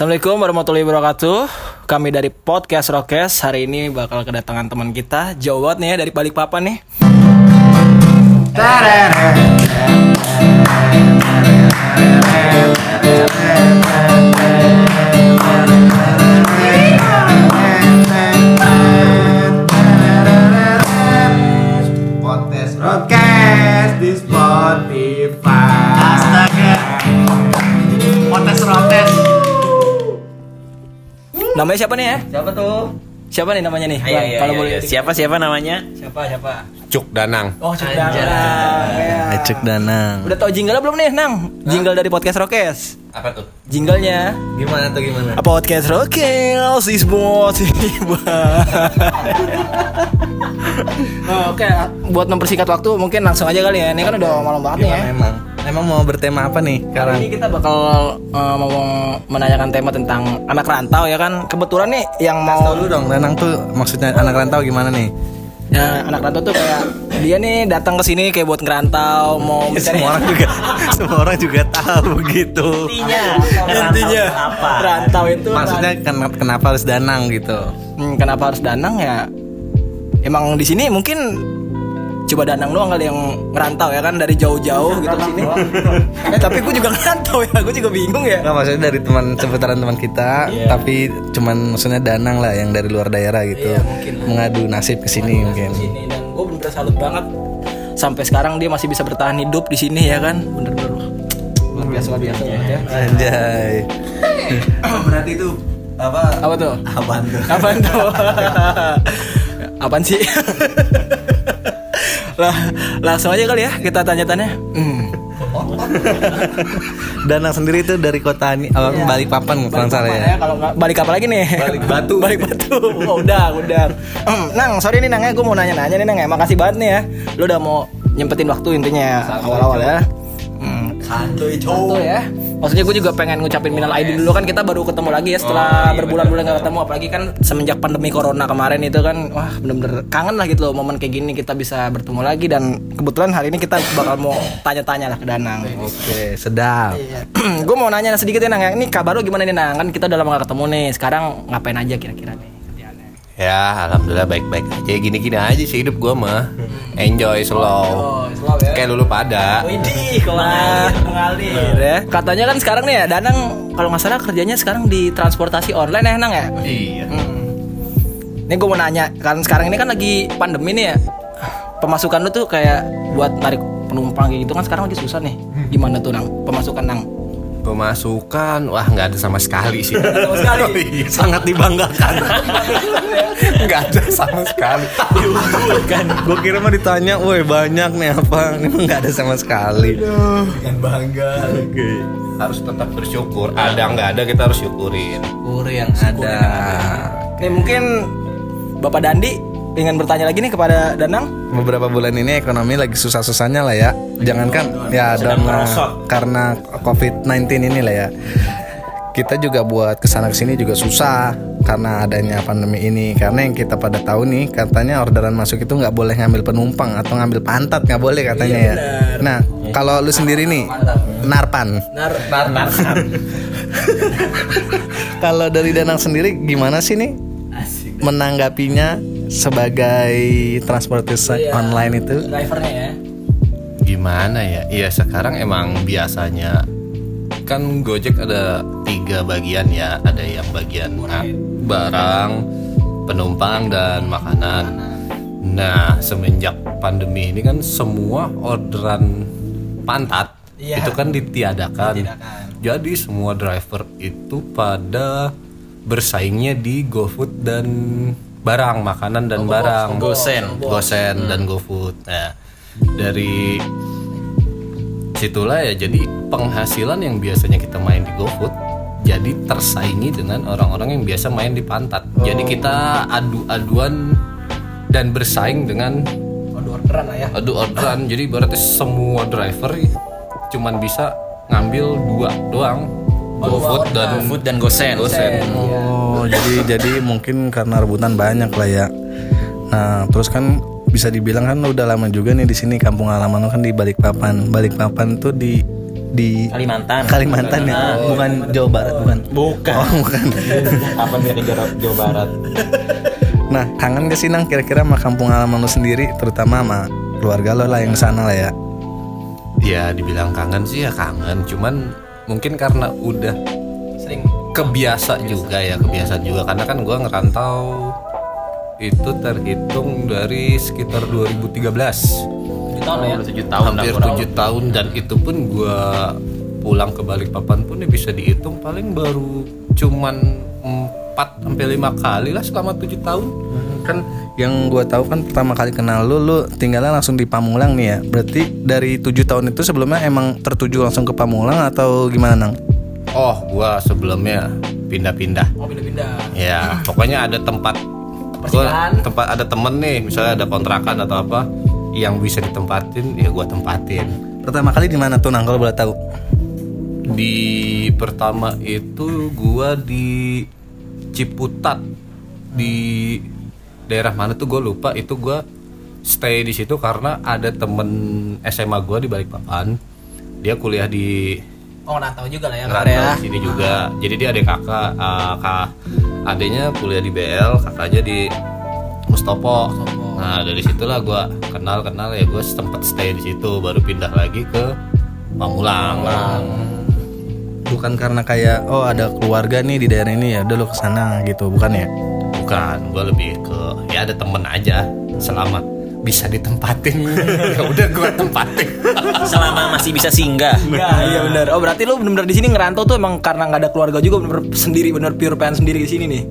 Assalamualaikum warahmatullahi wabarakatuh. Kami dari podcast Rokes hari ini bakal kedatangan teman kita jauh banget nih ya dari Balikpapan nih. Podcast Namanya siapa nih ya? Siapa tuh? Siapa nih namanya nih? Iya, Bang, iya, kalau iya, boleh. iya. Siapa siapa namanya? Siapa siapa? Cuk Danang. Oh, Cuk Anjay. Danang. Ya. Ecek Danang. Udah tau jingle belum nih, Nang? Jingle dari podcast Rokes. Apa tuh? Jinglenya Gimana tuh gimana? podcast Rokes is. Oh, Oke, buat mempersingkat waktu mungkin langsung aja kali ya. Ini kan udah malam banget nih ya. Emang emang mau bertema apa nih Kali sekarang? ini kita bakal uh, mau menanyakan tema tentang anak rantau ya kan. Kebetulan nih yang mau Tahu dulu dong, Danang tuh maksudnya anak rantau gimana nih? ya, anak rantau tuh kayak dia nih datang ke sini kayak buat ngerantau, mau mencari semua orang juga semua orang juga tahu gitu. Intinya. intinya apa? rantau itu Maksudnya ken- kenapa harus Danang gitu? Hmm, kenapa harus danang ya? Emang di sini mungkin coba danang doang kali yang ngerantau ya kan dari jauh-jauh gitu ke sini. eh tapi gue juga ngerantau ya, gue juga bingung ya. Enggak maksudnya dari teman seputaran teman kita, tapi cuman maksudnya Danang lah yang dari luar daerah gitu. Iya, mungkin. Mengadu nasib ke sini mungkin. Sini dan gue bener-bener salut banget. Sampai sekarang dia masih bisa bertahan hidup di sini ya kan, bener-bener luar biasa luar biasa banget ya. Anjay. Berarti itu apa? Apa tuh? Apaan tuh? Apaan tuh? Apaan sih? lah, langsung aja kali ya kita tanya-tanya. Hmm. Danang sendiri itu dari kota ini, oh, Balikpapan kalau nggak salah Balik ya. apa Kalau nggak balik apa lagi nih? Balik Batu. balik batu. Oh, udah, udah. Hmm, nang, sorry nih Nang ya, gue mau nanya-nanya nih Nang ya. Makasih banget nih ya. Lu udah mau nyempetin waktu intinya awal-awal ya. Hmm, Santuy Santuy ya. Maksudnya gue juga pengen ngucapin minal aidin dulu kan kita baru ketemu lagi ya setelah berbulan-bulan gak ketemu apalagi kan semenjak pandemi corona kemarin itu kan wah bener-bener kangen lah gitu loh momen kayak gini kita bisa bertemu lagi dan kebetulan hari ini kita bakal mau tanya-tanya lah ke Danang. Oke, sedap. gue mau nanya sedikit ya Nang ya. Ini kabar lu gimana nih Nang? Kan kita udah lama gak ketemu nih. Sekarang ngapain aja kira-kira nih? Ya, alhamdulillah baik-baik aja. Gini-gini aja sih hidup gua mah. Enjoy slow. Slow ya. Kayak lulu pada. Widih, mengalir, mengalir ya. Katanya kan sekarang nih ya, Danang kalau nggak salah kerjanya sekarang di transportasi online ya, Nang ya? Iya. Hmm. Ini gue mau nanya, kan sekarang ini kan lagi pandemi nih ya. Pemasukan lu tuh kayak buat narik penumpang kayak gitu kan sekarang lagi susah nih. Gimana tuh Nang? Pemasukan Nang? Pemasukan, wah nggak ada sama sekali sih. Sama sekali. Sangat dibanggakan. Nggak ada sama sekali. kan gue kira mah ditanya woi banyak nih apa ini mah nggak ada sama sekali Dengan bangga. Oke. Harus tetap bersyukur. Ada nggak ada kita harus syukurin. Syukur yang ada Nih mungkin Bapak Dandi ingin bertanya lagi nih kepada Danang. beberapa bulan ini ekonomi lagi susah-susahnya lah ya jangankan ya dan karena covid-19 ini lah ya kita juga buat ke sana ke sini juga susah karena adanya pandemi ini. Karena yang kita pada tahu nih katanya orderan masuk itu nggak boleh ngambil penumpang atau ngambil pantat nggak boleh katanya ya. nah kalau lu sendiri nih narpan. Nar, nar, nar. kalau dari Danang sendiri gimana sih nih menanggapinya sebagai transportasi online itu? Drivernya ya. Gimana ya? Iya sekarang emang biasanya kan Gojek ada tiga bagian ya. Ada yang bagian barang, penumpang dan makanan. Nah semenjak pandemi ini kan semua orderan pantat Iya. itu kan ditiadakan. Jadi semua driver itu pada bersaingnya di GoFood dan barang makanan dan barang Gosen. Gosen dan GoFood. Nah, dari situlah ya jadi penghasilan yang biasanya kita main di GoFood jadi tersaingi dengan orang-orang yang biasa main di pantat. Jadi kita adu-aduan dan bersaing dengan Aduh orderan lah ya. adu orderan. jadi berarti semua driver cuman bisa ngambil dua doang. GoFood dan Food dan gosen. Gosen. Oh, jadi jadi mungkin karena rebutan banyak lah ya. Nah, terus kan bisa dibilang kan udah lama juga nih di sini kampung halaman lu kan di Balikpapan. Balikpapan tuh di di Kalimantan. Kalimantan ya, bukan Jawa Barat bukan. Bukan. Oh, bukan. Kapan dia ke Jawa, Jawa Barat? Nah, kangen gak sih Nang kira-kira sama kampung halaman lo sendiri, terutama sama keluarga lo lah yang sana lah ya. Ya dibilang kangen sih ya kangen, cuman mungkin karena udah Sering kebiasa juga ya kebiasaan juga karena kan gua ngerantau itu terhitung dari sekitar 2013 tujuh tahun ya. Tujuh tahun hampir tujuh tahun dan itu pun gua pulang ke Balikpapan pun ya bisa dihitung paling baru cuman 4 sampai lima kali lah selama tujuh tahun Kan yang gua tahu kan pertama kali kenal lu, lu tinggalnya langsung di Pamulang nih ya. Berarti dari tujuh tahun itu sebelumnya emang tertuju langsung ke Pamulang atau gimana Nang? oh gua sebelumnya pindah-pindah Mau pindah-pindah. ya pokoknya ada tempat gua, Persinggahan. tempat ada temen nih misalnya ada kontrakan atau apa yang bisa ditempatin ya gua tempatin Pertama kali di mana tuh Nang kalau boleh tahu? di pertama itu gua di Ciputat di daerah mana tuh gue lupa itu gua stay di situ karena ada temen SMA gua di Balikpapan dia kuliah di Oh nggak tahu juga lah ya. ya. di sini juga jadi dia adik kakak eh, kak adiknya kuliah di BL kakaknya di Mustopo nah dari situlah gua kenal kenal ya gue sempat stay di situ baru pindah lagi ke Pamulang Bukan karena kayak oh ada keluarga nih di daerah ini ya, udah lu ke sana gitu, bukan ya? bukan gue lebih ke ya ada temen aja selama bisa ditempatin ya udah gue tempatin Selama masih bisa singgah. Enggak, iya benar. Oh berarti lu benar-benar di sini ngerantau tuh emang karena nggak ada keluarga juga benar sendiri benar pure pengen sendiri di sini nih.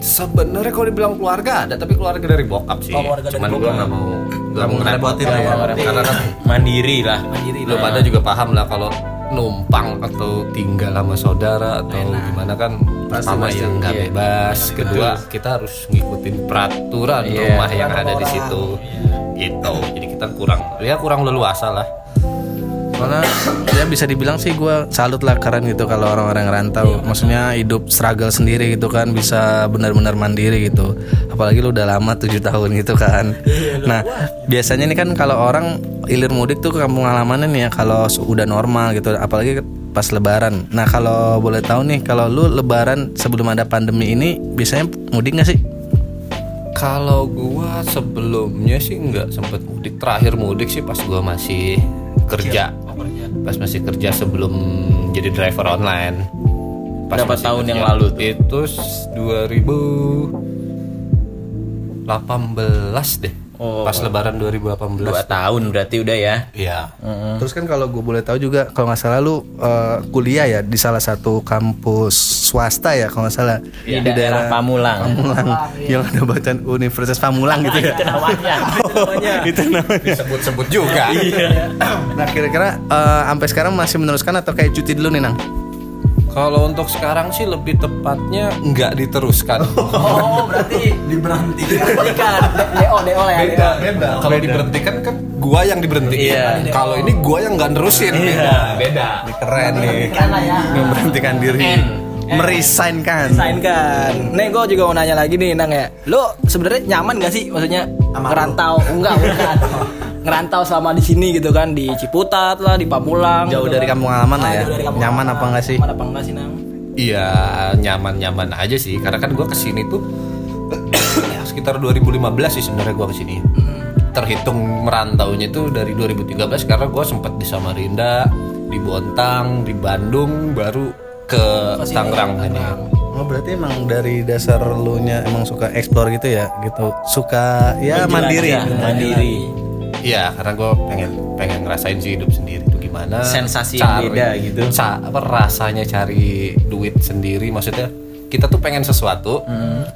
sebenarnya kalau dibilang keluarga ada tapi keluarga dari bokap sih Oh, keluarga dari cuman gue bokap. nggak mau nggak mau ngerepotin lah ya karena kan Mandiri lah. Mandiri lu pada juga paham lah kalau numpang atau tinggal sama saudara atau gimana kan pertama yang nggak bebas. Kedua kita harus ngikutin peraturan rumah yang ada di situ. Gitu. Jadi kita kurang ya kurang leluasa lah. Soalnya ya bisa dibilang sih gue salut lah keren gitu kalau orang-orang rantau. Maksudnya hidup struggle sendiri gitu kan bisa benar-benar mandiri gitu. Apalagi lu udah lama tujuh tahun gitu kan. Nah biasanya nih kan kalau orang ilir mudik tuh ke kampung halamannya nih ya kalau udah normal gitu. Apalagi pas lebaran. Nah kalau boleh tahu nih kalau lu lebaran sebelum ada pandemi ini biasanya mudik gak sih? Kalau gua sebelumnya sih nggak sempet mudik. Terakhir mudik sih pas gua masih kerja. Pas masih kerja sebelum jadi driver online. Berapa masih tahun yang lalu tuh? Itu s- 2018 deh. Oh. Pas lebaran 2018. Dua tahun berarti udah ya. Iya. Terus kan kalau gue boleh tahu juga kalau nggak salah lu eh, kuliah ya di salah satu kampus swasta ya kalau nggak salah Di, daerah Pamulang. Pamulang yang ada bacaan Universitas Pamulang gitu ya. Itu namanya. itu namanya. Sebut-sebut juga. Nah kira-kira eh, sampai sekarang masih meneruskan atau kayak cuti dulu nih nang? Kalau untuk sekarang sih lebih tepatnya nggak diteruskan. Oh berarti diberhentikan. DO DO ya. beda beda kalau diberhentikan kan gua yang diberhentikan Iya. kalau ini gua yang nggak nerusin beda beda Keren nih. Kan ya. Memberhentikan diri. Meresign kan. Sign kan. Nih gue juga mau nanya lagi nih Nang ya. Lu sebenarnya nyaman gak sih maksudnya ngerantau? Enggak, bukan. ngerantau selama di sini gitu kan di Ciputat lah, di Pamulang. Jauh gitu dari kan. kampung halaman lah Ah, ya. kampung Nyaman apa enggak sih? Nyaman apa enggak sih Nang? iya nyaman nyaman aja sih karena kan gua ke sini tuh ya, sekitar 2015 sih sebenarnya gua ke sini terhitung merantaunya tuh dari 2013 karena gua sempat di Samarinda di Bontang di Bandung baru ke Tangerang ini Oh berarti emang dari dasar lu nya emang suka explore gitu ya gitu suka ya mandiri Menjelajah, mandiri. Iya, karena gue pengen pengen ngerasain sih hidup sendiri itu gimana. Sensasi yang beda gitu. Ca- apa rasanya cari duit sendiri? Maksudnya kita tuh pengen sesuatu,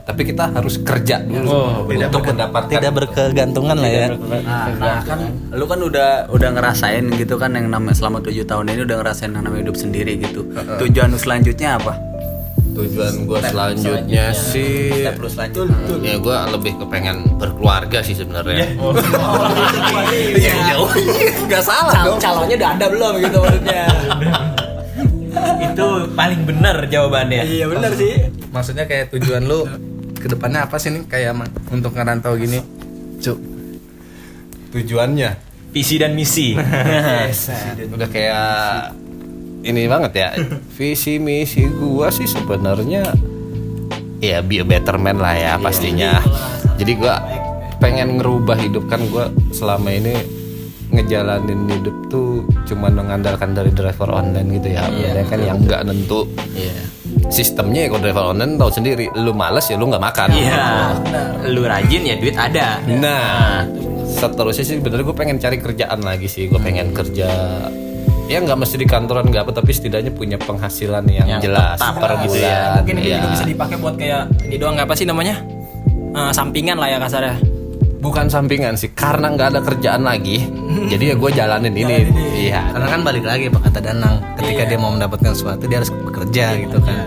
tapi kita harus kerja dulu Oh, untuk mendapatkan. tidak berkegantungan lah ya Nah kan lu kan udah udah ngerasain gitu kan yang namanya selama tujuh tahun ini udah ngerasain yang namanya hidup sendiri gitu. Tujuan lu selanjutnya apa? Tujuan gue selanjutnya sih, selanjutnya. ya gue lebih kepengen berkeluarga sih sebenarnya. Iya, jauh, nggak salah Cal dong. calonnya udah ada belum gitu maksudnya? Itu paling benar jawabannya. iya benar sih. maksudnya kayak tujuan lu ke depannya apa sih nih kayak untuk ngerantau gini cuk Tujuannya Visi dan misi. udah kayak ini banget ya. Visi misi gua sih sebenarnya ya be a better man lah ya pastinya. Jadi gua pengen ngerubah hidup kan gua selama ini ngejalanin hidup tuh cuma mengandalkan dari driver online gitu ya. Maksudnya kan yang nggak nentu. Iya. sistemnya ya kalau driver online tahu sendiri lu males ya lu nggak makan. Iya. Lu rajin ya duit ada. Nah, seterusnya sih bener gue pengen cari kerjaan lagi sih. Gue pengen kerja ya nggak mesti di kantoran nggak apa tapi setidaknya punya penghasilan yang, Yang jelas tetap per gitu bulan. ya. Mungkin ini Iya. juga bisa dipakai buat kayak ini doang apa sih namanya? Eh, sampingan lah ya kasarnya. Bukan sampingan sih, karena nggak ada kerjaan lagi. jadi ya gue jalanin ini. Iya. Karena kan balik lagi Pak kata Danang, ketika dia mau mendapatkan sesuatu dia harus bekerja gitu kan.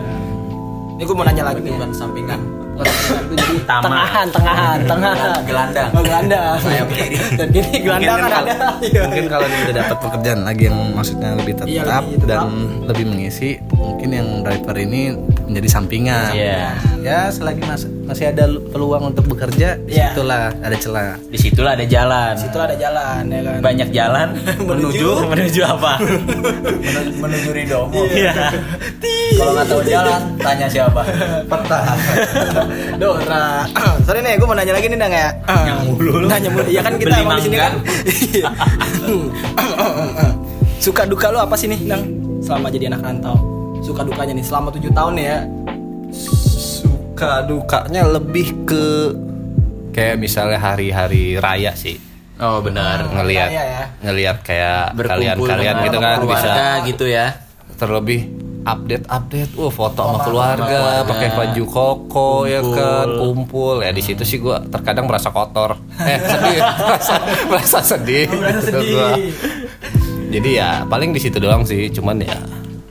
Ini gue mau nanya lagi nih. bukan sampingan Jadi tengahan, tengahan, tengahan. gelandang Oh, gelandang. Dan gini gelandang kan ada. Iya. Mungkin kalau dia udah dapat pekerjaan lagi yang maksudnya lebih tetap, Iya, lebih tetap. dan lebih mengisi, mungkin yang driver ini menjadi sampingan. Iya. Ya selagi mas- masih ada peluang untuk bekerja, Iya. di situlah ada celah. Di situlah ada jalan. Situ ada jalan ya kan. Banyak jalan menuju menuju apa? menuju Ridomo Iya. kalau nggak tahu jalan tanya siapa Peta. Dora. Sorry nih, gue mau nanya lagi nih Dang ya. Nanya mulu. Nanya mulu. Ya kan kita Beli emang di sini kan. Suka duka lu apa sih nih, Dang? Selama jadi anak rantau. Suka dukanya nih selama 7 tahun nih ya. Suka dukanya lebih ke kayak misalnya hari-hari raya sih. Oh benar. Ngelihat Raya ya. ngelihat kayak kalian-kalian gitu kan bisa keluarga gitu ya. terlebih update-update, wah foto sama keluarga, pakai baju koko ya kan, kumpul ya di situ sih gua terkadang merasa kotor, eh sedih, merasa, merasa sedih, gitu gua. Jadi ya paling di situ doang sih, cuman ya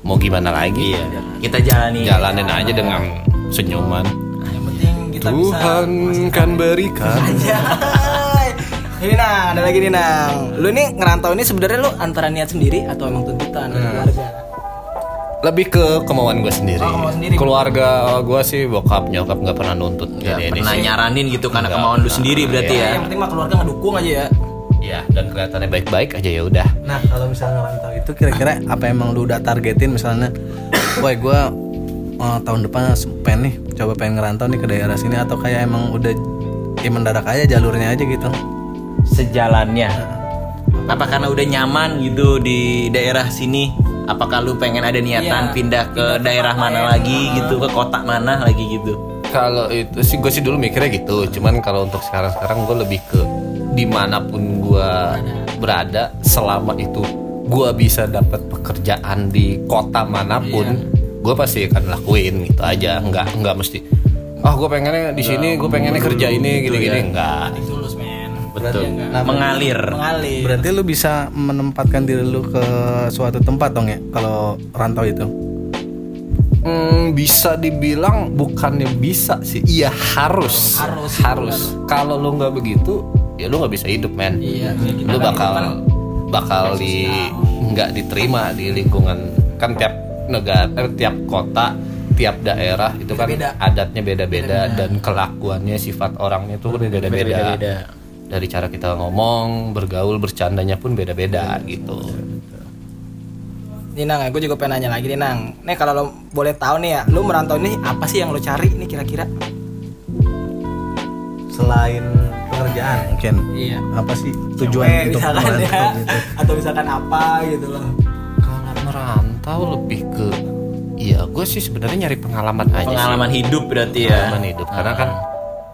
mau gimana lagi, Iya. Kita jalani. jalanin aja dengan senyuman. Yang penting kita bisa Tuhan kan berikan. Anjay. Ini nang, ada lagi nih nang. Lu ini ngerantau ini sebenarnya lu antara niat sendiri atau emang tuntutan dari keluarga? Lebih ke kemauan gue sendiri. Oh, kemauan sendiri. Keluarga gue sih bokap nyokap nggak pernah nuntut. Ya, Ini- ini pernah sih. nyaranin gitu karena Enggak. kemauan lu sendiri berarti Ya, ya. yang penting mah keluarga ngedukung aja ya. Iya, dan kelihatannya baik-baik aja ya udah. Nah kalau misalnya ngerantau itu kira-kira apa emang lu udah targetin misalnya, woi gue tahun depan pengen nih coba pengen ngerantau nih ke daerah sini atau kayak emang udah ya mendadak aja jalurnya aja gitu. Sejalannya. Apa karena udah nyaman gitu di daerah sini? Apakah lu pengen ada niatan Iya, pindah ke daerah mana lagi gitu, ke kota mana lagi gitu? Kalau itu sih gue sih dulu mikirnya gitu. Cuman kalau untuk sekarang-sekarang gue lebih ke di mana pun gue berada selama itu gue bisa dapat pekerjaan di kota mana pun, gue pasti akan lakuin gitu aja. Nggak nggak mesti. Ah gue pengennya di sini, gue pengennya kerja ini gini-gini. Enggak. Tulus men. Betul. Mengalir. Mengalir. Berarti lu bisa menempatkan diri lu ke suatu tempat dong ya kalau rantau itu. Hmm, bisa dibilang bukannya bisa sih, iya harus, Harus, harus. Kalau lu nggak begitu, ya lu nggak bisa hidup men. Iya, lu bakal kan bakal di nggak diterima di lingkungan kan tiap negara, eh, tiap kota, tiap daerah itu kan Beda-beda. adatnya beda-beda dan kelakuannya, sifat orangnya itu beda-beda. Beda-beda. Dari cara kita ngomong, bergaul, bercandanya pun beda-beda gitu. Nih Nang, gue juga pengen nanya lagi nih Nang. Nih kalau lo boleh tahu nih ya, lu merantau ini apa sih yang lo cari nih kira-kira? Selain pekerjaan mungkin Iya. apa sih tujuan Cewek untuk misalkan merantau ya, gitu? atau misalkan apa gitu loh. Kalau merantau lebih ke Iya, gue sih sebenarnya nyari pengalaman aja sih. Pengalaman hidup berarti ya. pengalaman hidup karena kan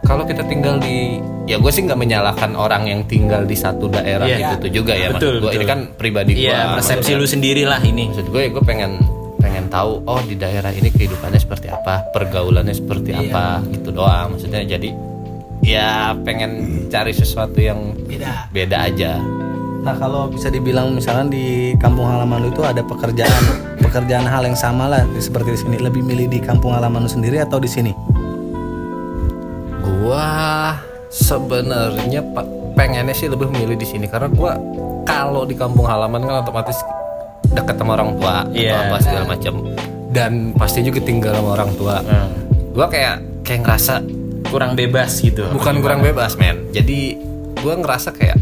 kalau kita tinggal di ya gue sih nggak menyalahkan orang yang tinggal di satu daerah Iya. itu tuh juga ya Betul, maksud gue ini kan pribadi gue Iya, persepsi lu sendiri lah ini. maksud gue ya gue pengen pengen tahu oh di daerah ini kehidupannya seperti apa pergaulannya seperti apa gitu doang maksudnya jadi ya pengen cari sesuatu yang Beda. beda aja Nah kalau bisa dibilang misalkan di kampung halaman lu itu ada pekerjaan pekerjaan hal yang sama lah seperti di sini lebih milih di kampung halaman lu sendiri atau di sini? Gua sebenarnya pengennya sih lebih memilih di sini karena gua kalau di kampung halaman kan otomatis deket sama orang tua atau apa segala macam dan pasti juga tinggal sama orang tua. Gua kayak kayak ngerasa Kurang bebas gitu. bukan kurang bebas men. Jadi gua ngerasa kayak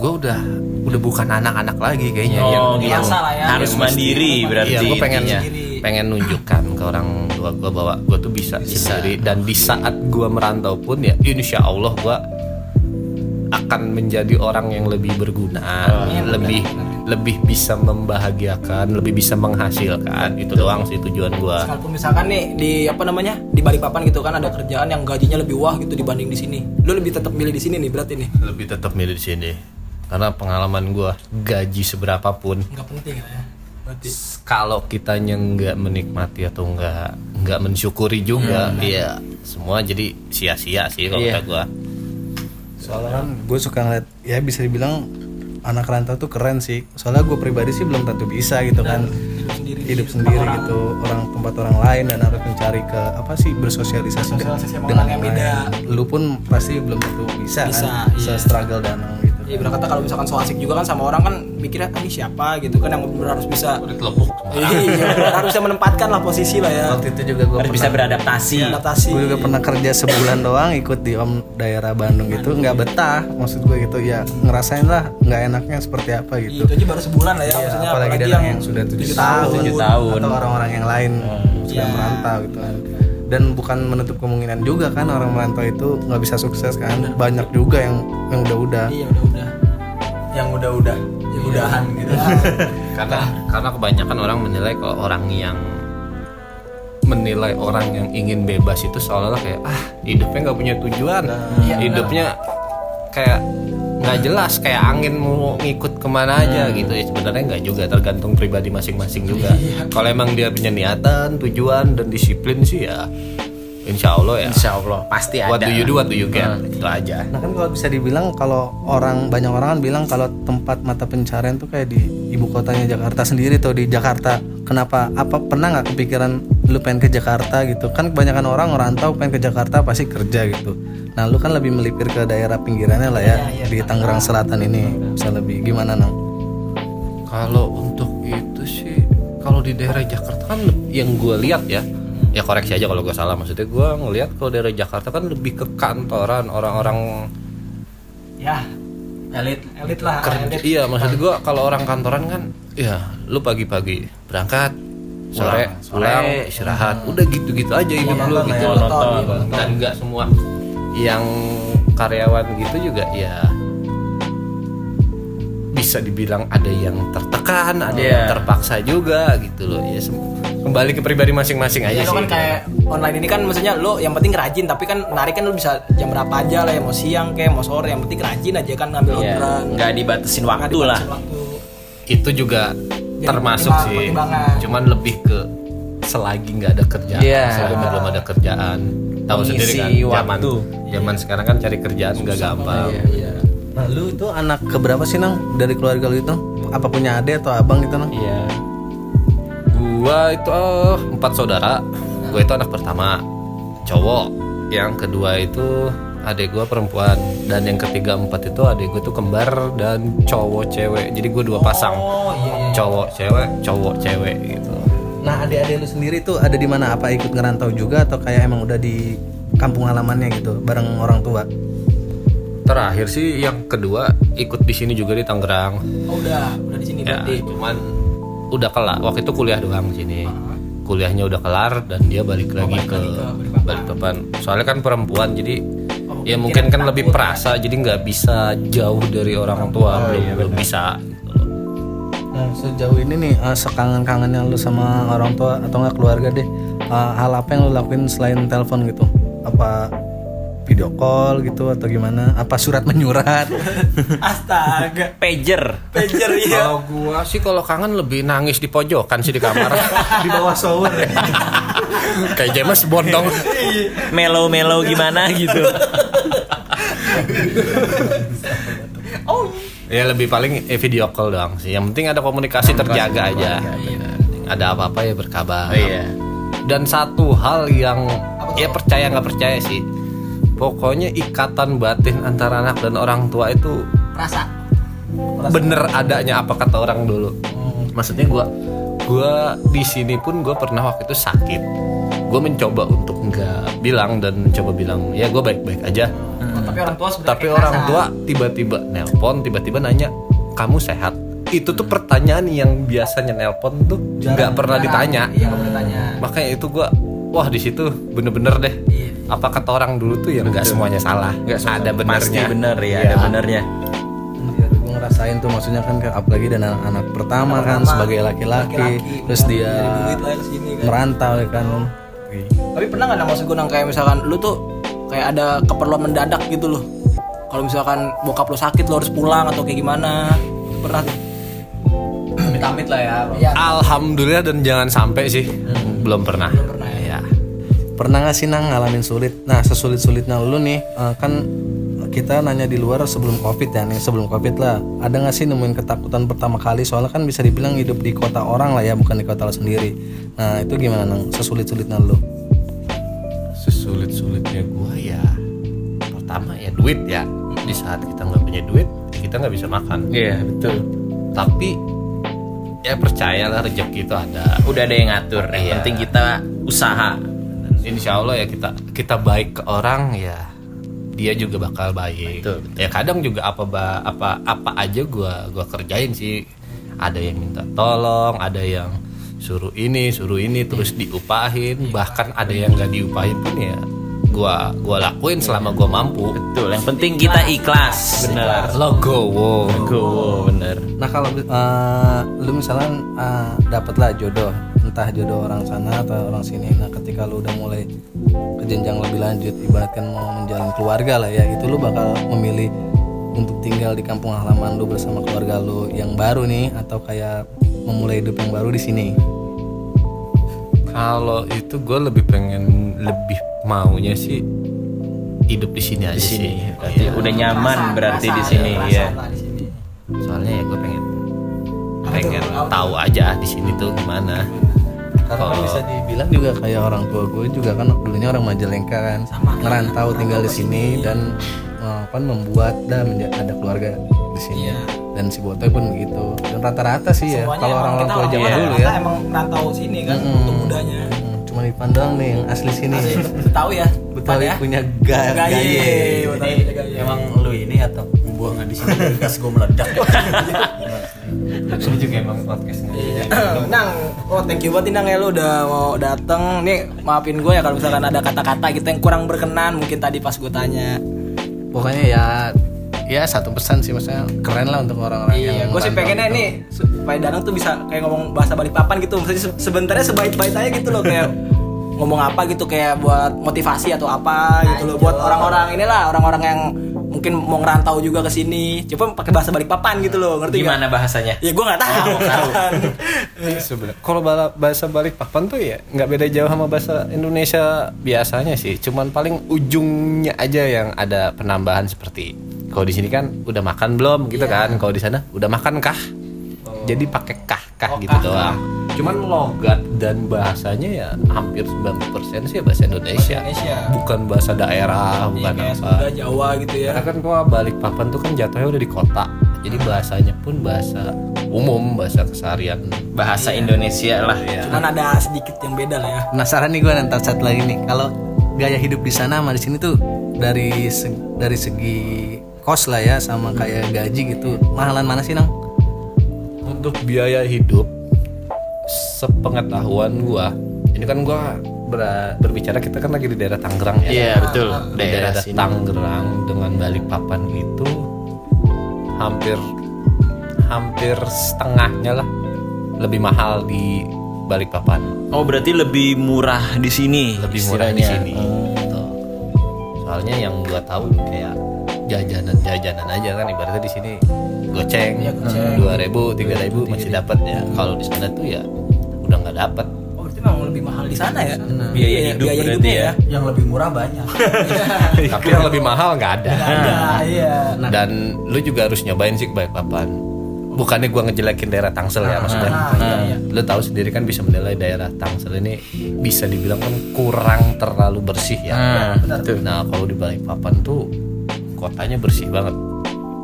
gua udah udah bukan anak-anak lagi kayaknya yang Oh, yang dewasa lah ya. Harus yang mandiri berarti Iya, gue pengen intinya. pengen nunjukkan ke orang tua gue bahwa gue tuh bisa, sendiri dan di saat gue merantau pun ya insya Allah gue akan menjadi orang yang lebih berguna, lebih lebih bisa membahagiakan, lebih bisa menghasilkan. Itu doang sih tujuan gue. Sekalipun misalkan nih di apa namanya di Balikpapan gitu kan ada kerjaan yang gajinya lebih wah gitu dibanding di sini. Lu lebih tetap milih di sini nih berarti nih. Lebih tetap milih di sini karena pengalaman gue gaji seberapapun Enggak penting ya. Berarti kalau kitanya nggak menikmati atau nggak nggak mensyukuri juga ya semua jadi sia-sia sih kalau kata gua soalnya kan gue suka ngeliat ya bisa dibilang anak rantau tuh keren sih soalnya gue pribadi sih belum tentu bisa gitu kan hidup sendiri. hidup sendiri gitu orang tempat orang lain dan harus mencari ke apa sih bersosialisasi de- Sosialisasi sama dengan orang yang lain. beda. lu pun pasti belum tentu bisa, Bisa, kan iya. struggle dan gitu Iya berkata kalau misalkan so asik juga kan sama orang kan mikirnya ah, ini siapa? gitu kan yang benar harus bisa telepuk iya bener, harus bisa menempatkan lah posisi lah ya. Waktu itu juga gue Harus bisa beradaptasi. adaptasi gue juga pernah kerja sebulan doang ikut di om daerah Bandung gitu nggak betah. Maksud gue gitu ya ngerasain lah nggak enaknya seperti apa Iya, gitu itu aja baru sebulan lah ya Iya, maksudnya apalagi apalagi yang, yang sudah tujuh tahun, tahun. atau orang-orang yang lain sudah Iya. merantau gitu kan. Dan bukan menutup kemungkinan juga kan orang merantau itu nggak bisa sukses kan. Banyak juga yang yang udah-udah. Iya udah yang udah-udah yang udahan gitu. Karena karena kebanyakan orang menilai kalau orang yang menilai orang yang ingin bebas itu seolah-olah kayak ah hidupnya nggak punya tujuan. Hidupnya kayak nggak jelas kayak angin mau ngikut ke mana aja gitu. Ya sebenarnya nggak juga tergantung pribadi masing-masing juga. Kalau emang dia punya niatan tujuan dan disiplin sih ya insya Allah ya Insya Allah pasti ada. what do you do what do you get itu aja Nah kan kalau bisa dibilang kalau orang banyak orang kan bilang kalau tempat mata pencarian tuh kayak di ibu kotanya Jakarta sendiri tuh di Jakarta. Kenapa? Apa pernah nggak kepikiran lu pengen ke Jakarta gitu? Kan kebanyakan orang rantau pengen ke Jakarta pasti kerja gitu. Nah lu kan lebih melipir ke daerah pinggirannya lah ya di Tangerang Selatan ini bisa lebih gimana nang? Kalau untuk itu sih, kalau di daerah Jakarta kan yang gue lihat ya, ya koreksi aja kalau gue salah. Maksudnya gue ngelihat kalau daerah Jakarta kan lebih ke kantoran orang-orang ya elit elit lah kerja. elit Iya, maksud gue kalau orang kantoran kan, ya lu pagi-pagi berangkat, sore pulang, istirahat, udah gitu-gitu aja hidup lu gitu. Monoton. Dan nggak semua yang karyawan gitu juga ya bisa dibilang ada yang tertekan, ada yang Iya. terpaksa juga gitu loh. Ya kembali ke pribadi masing-masing aja Ya, sih. kan kayak online ini kan maksudnya lo yang penting rajin tapi kan menarik kan lo bisa jam berapa aja lah ya mau siang kayak mau sore yang penting rajin aja kan ngambil Iya, orderan nggak dibatasin Nggak waktu lah. dibatasin waktu. Itu juga Jadi termasuk sih. Cuman lebih ke selagi nggak ada kerjaan, Iya. selagi belum ada kerjaan. Tahu sendiri kan zaman waktu. zaman sekarang kan cari kerjaan nggak gampang. Nah lu itu anak keberapa sih nang dari keluarga lu itu? Apa punya adik atau abang gitu nang? Iya. Gua itu oh, empat saudara. Gue itu anak pertama cowok. Yang kedua itu adik gue perempuan dan yang ketiga empat itu adik gue tuh kembar dan cowok cewek. Jadi gue dua pasang. oh iya iya Cowok cewek, cowok cewek gitu. Nah adik-adik lu sendiri tuh ada di mana? Apa ikut ngerantau juga atau kayak emang udah di kampung halamannya gitu bareng orang tua? Terakhir sih yang kedua ikut di sini juga di Tangerang. oh, udah udah di sini Ya, berarti cuman udah kelar. Waktu itu kuliah doang di sini. Kuliahnya udah kelar dan dia balik lagi ke Balikpapan. Soalnya kan perempuan jadi ya mungkin kan lebih perasa jadi nggak bisa jauh dari orang tua belum belum bisa gitu. Nah sejauh ini nih uh, sekangen-kangennya lu sama orang tua atau nggak keluarga deh uh, hal apa yang lu lakuin selain telepon gitu? Apa video call gitu atau gimana? Apa surat menyurat? astaga Pager. pager iya Kalau gua sih kalau kangen lebih nangis di pojokan sih di kamar. di bawah shower ya? Kayak James Bond dong. Melo-melo gimana gitu. Ya lebih paling eh, video call doang sih. Yang penting ada komunikasi terjaga aja. Ada apa-apa ya berkabar. Iya. Dan satu hal yang ya percaya nggak percaya sih. Pokoknya ikatan batin antara anak dan orang tua itu rasa bener adanya apa kata orang dulu. Maksudnya gua gua di sini pun gue pernah waktu itu sakit. Gue mencoba untuk nggak bilang dan mencoba bilang ya gue baik-baik aja. Oh, tapi orang tua sebenarnya Tapi kayak orang rasa. tua tiba-tiba nelpon, tiba-tiba nanya kamu sehat itu tuh pertanyaan yang biasanya nelpon tuh nggak pernah ditanya Iya, ditanya. makanya itu gua wah di situ bener-bener deh apa kata orang dulu tuh yang nggak semuanya salah Nggak semua- ada pasti benernya bener ya, Iya. ada benernya. Iya, gue ngerasain tuh maksudnya kan kayak apalagi dan anak, anak pertama kan sebagai laki-laki terus bukan dia ke sini kan. merantau ya kan Tapi pernah nggak maksud gue Nang, kayak misalkan lu tuh kayak ada keperluan mendadak gitu loh. Kalau misalkan bokap lu sakit lo harus pulang atau kayak gimana? Pernah tuh. Amit-amit lah ya. Iya. alhamdulillah dan jangan sampai sih belum pernah pernah ya. ya pernah nggak sih nang ngalamin sulit? Nah sesulit sulitnya lu nih eh, kan kita nanya di luar sebelum covid ya nih sebelum covid lah. Ada nggak sih nemuin ketakutan pertama kali? Soalnya kan bisa dibilang hidup di kota orang lah ya bukan di kota lo sendiri. Nah itu gimana nang? Sesulit sulitnya lu. Sesulit sulitnya gua ya pertama ya duit ya. Di saat kita nggak punya duit kita nggak bisa makan. Iya, betul. tapi ya percayalah rezeki itu ada. Udah ada yang ngatur. Yang Iya. penting kita usaha. Insya Allah ya kita kita baik ke orang ya dia juga bakal baik. Betul, ya kadang juga apa apa apa aja gua gua kerjain sih. Ada yang minta tolong ada yang suruh ini suruh ini terus diupahin. Bahkan ada yang nggak diupahin pun ya gua gua lakuin selama gua mampu. Betul. Yang penting kita ikhlas. Benar. logowo Go, bener. nah kalau eh, lu misalnya eh, dapet lah jodoh entah jodoh orang sana atau orang sini nah ketika lu udah mulai ke jenjang lebih lanjut ibaratkan mau menjalin keluarga lah ya itu lu bakal memilih untuk tinggal di kampung halaman lu bersama keluarga lu yang baru nih atau kayak memulai hidup yang baru di sini kalau itu gue lebih pengen lebih maunya sih hidup di sini aja Di sini. sih Berarti udah nyaman berarti di sini ya. Di sini. soalnya ya gue pengen pengen tahu aja di sini tuh gimana karena kan Kalau- bisa dibilang juga kayak orang tua gue juga kan dulunya orang Majalengka kan. Ngerantau tinggal di sini dan eh, kan membuat dan ada keluarga di sini. Dan si Botoy pun begitu dan rata-rata sih ya Semuanya kalau emang orang-orang tua zaman orang dulu ya. emang rantau sini kan untuk mudanya. hmm, cuma dipandang nih yang asli sini. Tahu ya? Betawi ya? punya gaya Gaye. Betawi punya gaye. Emang lu ini atau buangan di sini. Gas gue meledak. ini juga emang podcastnya Nang, oh thank you banget nih Nang ya lu udah mau dateng. Nih maafin gue ya kalau misalkan ada kata-kata gitu yang kurang berkenan mungkin tadi pas gue tanya. Pokoknya ya ya satu pesan sih maksudnya keren lah untuk orang-orang Iya, yang gue sih pengennya gitu. nih supaya Danang tuh bisa kayak ngomong bahasa Balikpapan gitu. Maksudnya se- sebenarnya sebaik-baik aja gitu loh kayak ngomong apa gitu kayak buat motivasi atau apa gitu loh. Buat orang-orang inilah orang-orang yang mungkin mau ngerantau juga ke sini. Coba pakai bahasa Balikpapan gitu loh, ngerti? Gimana bahasanya? Ya gue nggak tahu. kan. sebenarnya kalau bala- bahasa Balikpapan tuh ya nggak beda jauh sama bahasa Indonesia biasanya sih cuman paling ujungnya aja yang ada penambahan seperti kalau di sini kan udah makan belum gitu kan kalau di sana udah makan kah jadi pakai kah kah gitu doang. Cuman logat dan bahasanya ya hampir 90% sih bahasa Indonesia, Indonesia. bukan bahasa daerah bukan kayak apa. Sunda, Jawa gitu ya. karena kan gua Balikpapan tuh kan jatuhnya udah di kota. Jadi bahasanya pun bahasa umum bahasa keseharian. Bahasa Indonesia lah. Cuman ada sedikit yang beda lah ya. penasaran nih gue nanti satu lagi nih. Kalau gaya hidup di sana sama di sini tuh dari dari segi kos lah ya sama kayak gaji gitu. Mahalan mana sih nang untuk biaya hidup sepengetahuan gua ini kan gua ber- berbicara kita kan lagi di daerah Tangerang ya Iya, betul. di Daerah daerah. Tangerang dengan Balikpapan itu hampir hampir setengahnya lah lebih mahal di Balikpapan Oh, berarti lebih murah di sini. lebih murah di sini gitu. soalnya yang gua tahu kayak jajanan jajanan aja kan ibaratnya di sini goceng. Dua ribu tiga ribu masih dapat ya. Kalau di sana tuh ya udah nggak dapat Oh, berarti memang lebih mahal di sana ya. Biaya Iya, hidup biaya berarti hidupnya ya. Yang lebih murah banyak. tapi yang lebih mahal nggak ada. Ada, iya. dan lu juga harus nyobain sih ke Balikpapan bukannya gua ngejelekin daerah Tangsel ya maksudnya. lu tahu sendiri kan bisa menilai daerah Tangsel ini bisa dibilang kan kurang terlalu bersih ya. Nah kalau di Balikpapan tuh kotanya bersih banget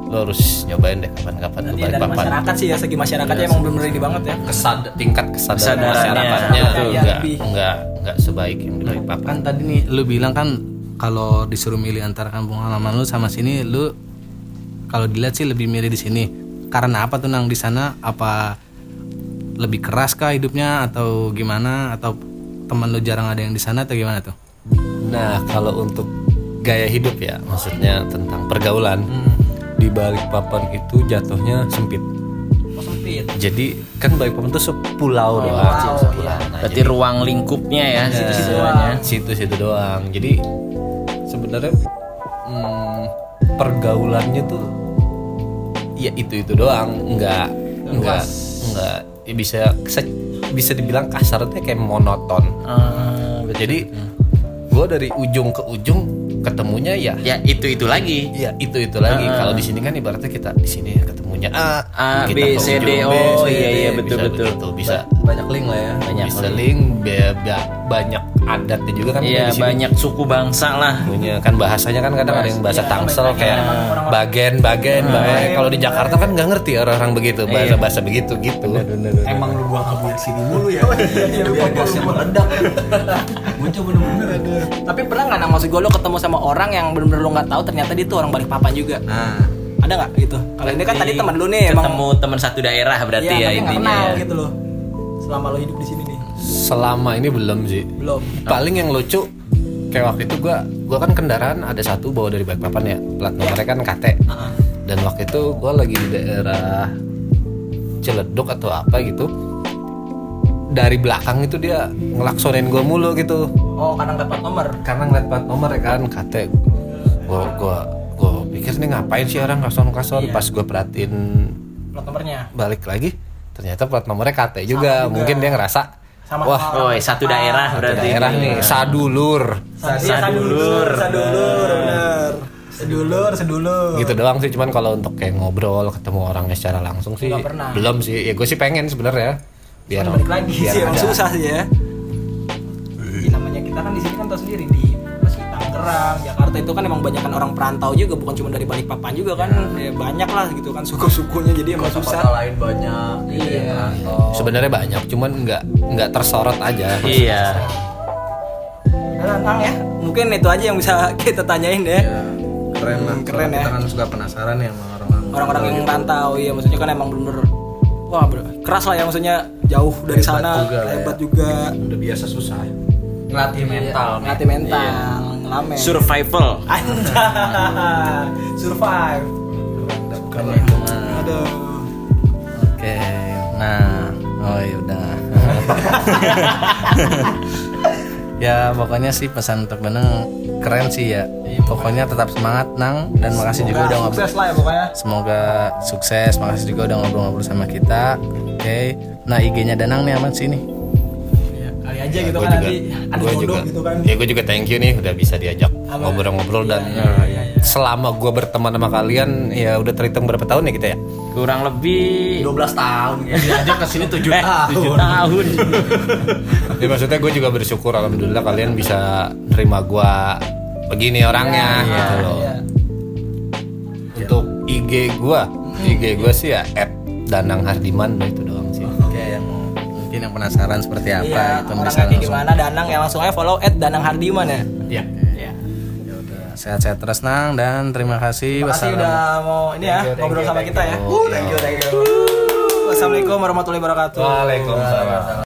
lu harus nyobain deh kapan-kapan ke dari Balikpapan masyarakat sih ya segi masyarakatnya emang belum ready banget ya. kesad tingkat kesadaran Kesadarannya, masyarakatnya betul. tuh Iya, nggak lebih. nggak nggak sebaik yang di Balikpapan kan tadi nih lu bilang kan kalau disuruh milih antara kampung halaman lu sama sini lu kalau dilihat sih lebih milih di sini. Karena apa tuh nang? Di sana apa lebih keras kah hidupnya atau gimana? Atau teman lu jarang ada yang di sana atau gimana tuh? Nah, kalau untuk gaya hidup ya, maksudnya tentang pergaulan di Balikpapan itu jatuhnya sempit. Oh, sempit. Jadi kan Balikpapan itu sepulau doang. Sepulau. Nah, Berarti ruang lingkupnya ya situ-situ doanya. situ-situ doang. Jadi sebenarnya hmm, pergaulannya tuh ya itu itu doang, nggak nggak nggak ya bisa se- bisa dibilang kasarnya kayak monoton. Ah, Jadi gue dari ujung ke ujung ketemunya ya ya itu itu lagi. ya itu itu lagi. Kalau di sini kan ibaratnya kita di sini ketemunya A, A, B, C, D, oh, C, iya, iya, betul, bisa betul. bisa banyak link lah ya Banyak bisa link, be- banyak adatnya juga kan Iya, di sini. banyak suku bangsa lah. punya kan bahasanya kan kadang ada yang bahasa Tangsel kayak bagen bagen bagen kalau di Jakarta kan nggak ngerti orang-orang begitu bahasa bahasa begitu gitu Emang lu buang abu di sini mulu ya. Biar gasnya meledak. Muncul bener-bener ada. Tapi pernah nggak nah maksud gue lo ketemu sama orang yang bener-bener lo nggak tahu ternyata dia tuh orang Balikpapan juga. Nah, Ada nggak gitu? Kalau ini kan tadi teman lu nih emang ketemu teman satu daerah berarti Iya, ya nggak intinya. kenal ya. gitu loh. Selama lo hidup di sini. Selama ini belum sih. Belum. paling yang lucu kayak waktu itu gua gua kan kendaraan ada satu bawa dari Balikpapan ya. Plat nomornya kan KT dan waktu itu gua lagi di daerah Ciledug atau apa gitu. Dari belakang itu dia ngelaksonin gua mulu gitu. Oh, kadang dapat nomor. karena ngeliat plat nomor ya kan KT gua gua gua pikir nih ngapain sih orang kason kason Iya. pas gua perhatiin Plat nomornya. balik lagi ternyata plat nomornya KT juga, mungkin dia ngerasa Sama wah Oh, satu daerah satu berarti. daerah nih sadulur Sadulur. Sadulur, bener. Sedulur, sedulur. gitu doang sih cuman kalau untuk kayak ngobrol ketemu orangnya secara langsung sih Nggak pernah. belum sih ya gue sih pengen sebenarnya biar balik lagi biar sih susah sih ya. Iya, namanya kita kan di sini kan tahu sendiri di Tangerang, Jakarta itu kan emang banyak kan orang perantau juga bukan cuma dari Balikpapan juga kan. Ya, banyak lah gitu kan suku-sukunya jadi emang kota susah. lain banyak. gitu Iya. ya. sebenarnya banyak cuman nggak nggak tersorot aja Iya. Nah, Kang ya, mungkin itu aja yang bisa kita tanyain ya. keren lah keren kita ya. kan suka penasaran ya sama orang-orang Orang-orang yang rantau, iya maksudnya kan emang bener Wah, ber- keras lah ya maksudnya jauh dari Hebat sana, juga lah ya. hebat juga. udah biasa susah Ngelatih mental. Ngelatih mental, ngelamen. Survival. Survive. bukan Aduh. Oke, nah, oh ya udah. ya pokoknya sih pesan untuk Beneng keren sih ya. Pokoknya tetap semangat Nang dan makasih juga udah ngobrol. Sukses lah ya pokoknya. Semoga sukses. Makasih juga udah ngobrol-ngobrol sama kita. Oke. Nah IG-nya Danang nih aman sih nih. Ya, aja gitu kan juga, nanti ada jodoh juga, gitu kan. ya gue juga thank you nih udah bisa diajak ngobrol-ngobrol dan selama gue berteman sama kalian ya udah terhitung berapa tahun ya kita ya Kurang lebih 12 tahun ya. diajak ke sini 7 tahun. 7 tahun. ya maksudnya gue juga bersyukur alhamdulillah kalian bisa nerima gue begini orangnya gitu loh untuk IG gue IG gue sih ya at Danang Hardiman itu doang mungkin yang penasaran seperti apa Iya, itu orangnya bisa langsung. gimana Danang ya langsung aja follow at Danang Hardiman ya. ya Iya. Sehat-sehat terus Nang dan terima kasih. Terima kasih udah mau ini ya ngobrol sama kita ya. Uh, thank you, thank you. Wassalamualaikum warahmatullahi wabarakatuh. Waalaikumsalam